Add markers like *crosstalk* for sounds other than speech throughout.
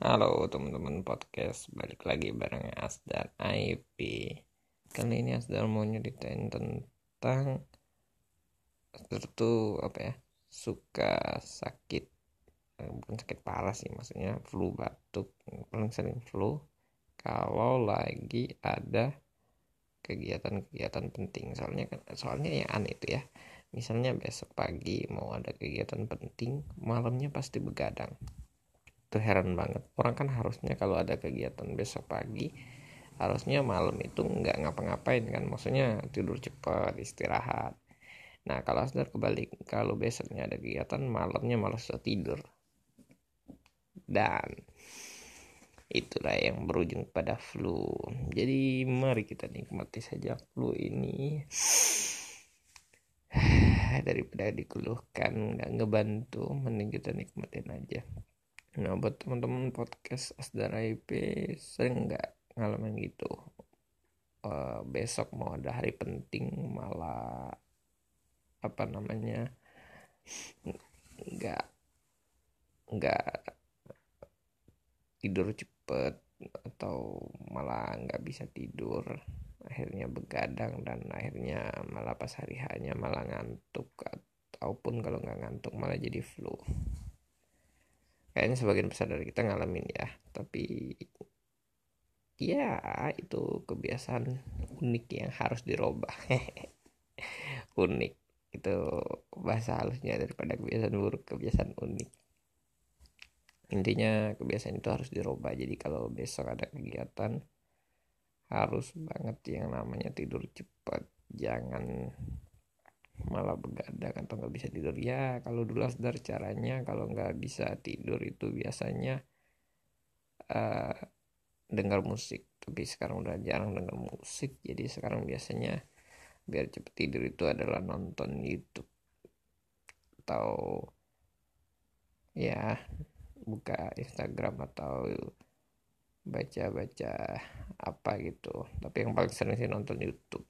Halo teman-teman podcast. Balik lagi bareng Asdar IP Kali ini Asdar mau nyeritain tentang Asdar tuh apa ya Suka sakit eh, Bukan sakit parah sih maksudnya Flu batuk. Paling sering flu Kalau lagi ada kegiatan-kegiatan penting. Soalnya kan soalnya ya aneh itu ya. Misalnya besok pagi mau ada kegiatan penting Malamnya pasti begadang itu heran banget. Orang kan harusnya kalau ada kegiatan besok pagi harusnya malam itu nggak ngapa-ngapain kan. Maksudnya tidur cepat istirahat. Nah kalau sudah kebalik kalau besoknya ada kegiatan malamnya malah sudah tidur. Dan itulah yang berujung pada flu. Jadi mari kita nikmati saja flu ini. *sighs* Daripada dikeluhkan nggak ngebantu mending kita nikmatin aja Nah buat teman-teman podcast Asdara IP sering nggak ngalamin gitu? Uh, besok mau ada hari penting malah apa namanya nggak nggak tidur cepet atau malah nggak bisa tidur. Akhirnya begadang dan akhirnya malah pas hari hanya malah ngantuk ataupun kalau nggak ngantuk malah jadi flu kayaknya sebagian besar dari kita ngalamin ya. Tapi ya itu kebiasaan unik yang harus dirubah. *laughs* Unik. Itu bahasa halusnya daripada kebiasaan buruk kebiasaan unik. Intinya kebiasaan itu harus dirubah. Jadi kalau besok ada kegiatan harus banget yang namanya tidur cepat. Jangan malah begadang atau nggak bisa tidur. Ya kalau dulu asdar caranya kalau nggak bisa tidur itu biasanya uh, dengar musik. Tapi sekarang udah jarang dengar musik jadi sekarang biasanya biar cepet tidur itu adalah nonton YouTube. Atau ya buka Instagram atau baca-baca apa gitu. Tapi yang paling sering sih nonton YouTube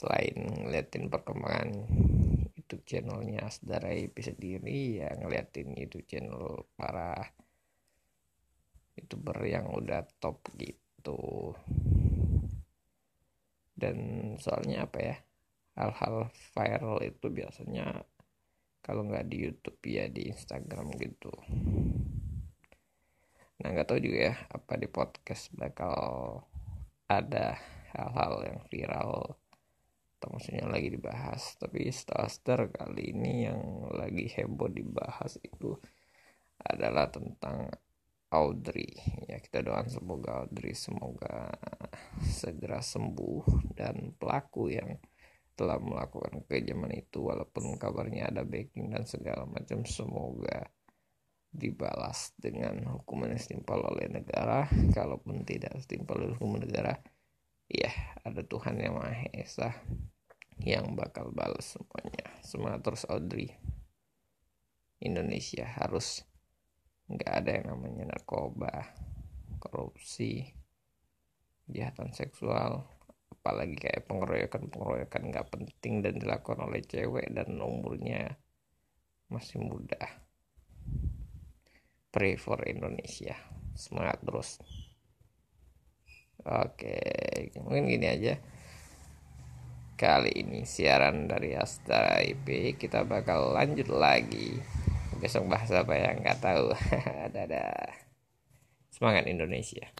selain ngeliatin perkembangan YouTube channelnya Asdara IP sendiri ya ngeliatin YouTube channel para youtuber yang udah top gitu. Dan soalnya apa ya hal-hal viral itu biasanya kalau nggak di YouTube ya di Instagram gitu. Nah nggak tahu juga ya apa di podcast bakal ada hal-hal yang viral atau maksudnya lagi dibahas. Tapi starter kali ini yang lagi heboh dibahas itu adalah tentang Audrey. Ya kita doakan semoga Audrey semoga segera sembuh dan pelaku yang telah melakukan kejaman itu walaupun kabarnya ada backing dan segala macam semoga dibalas dengan hukuman yang setimpal oleh negara. Kalaupun tidak setimpal oleh hukuman negara ya ada Tuhan yang Maha Esa yang bakal balas semuanya. Semangat terus Audrey. Indonesia harus nggak ada yang namanya narkoba korupsi kejahatan seksual apalagi kayak pengeroyokan pengeroyokan nggak penting dan dilakukan oleh cewek dan umurnya masih muda. Pray for Indonesia. Semangat terus. Oke mungkin gini aja kali ini siaran dari Astra IP kita bakal lanjut lagi. Besok bahas apa yang nggak tahu. *laughs* Dadah. Semangat Indonesia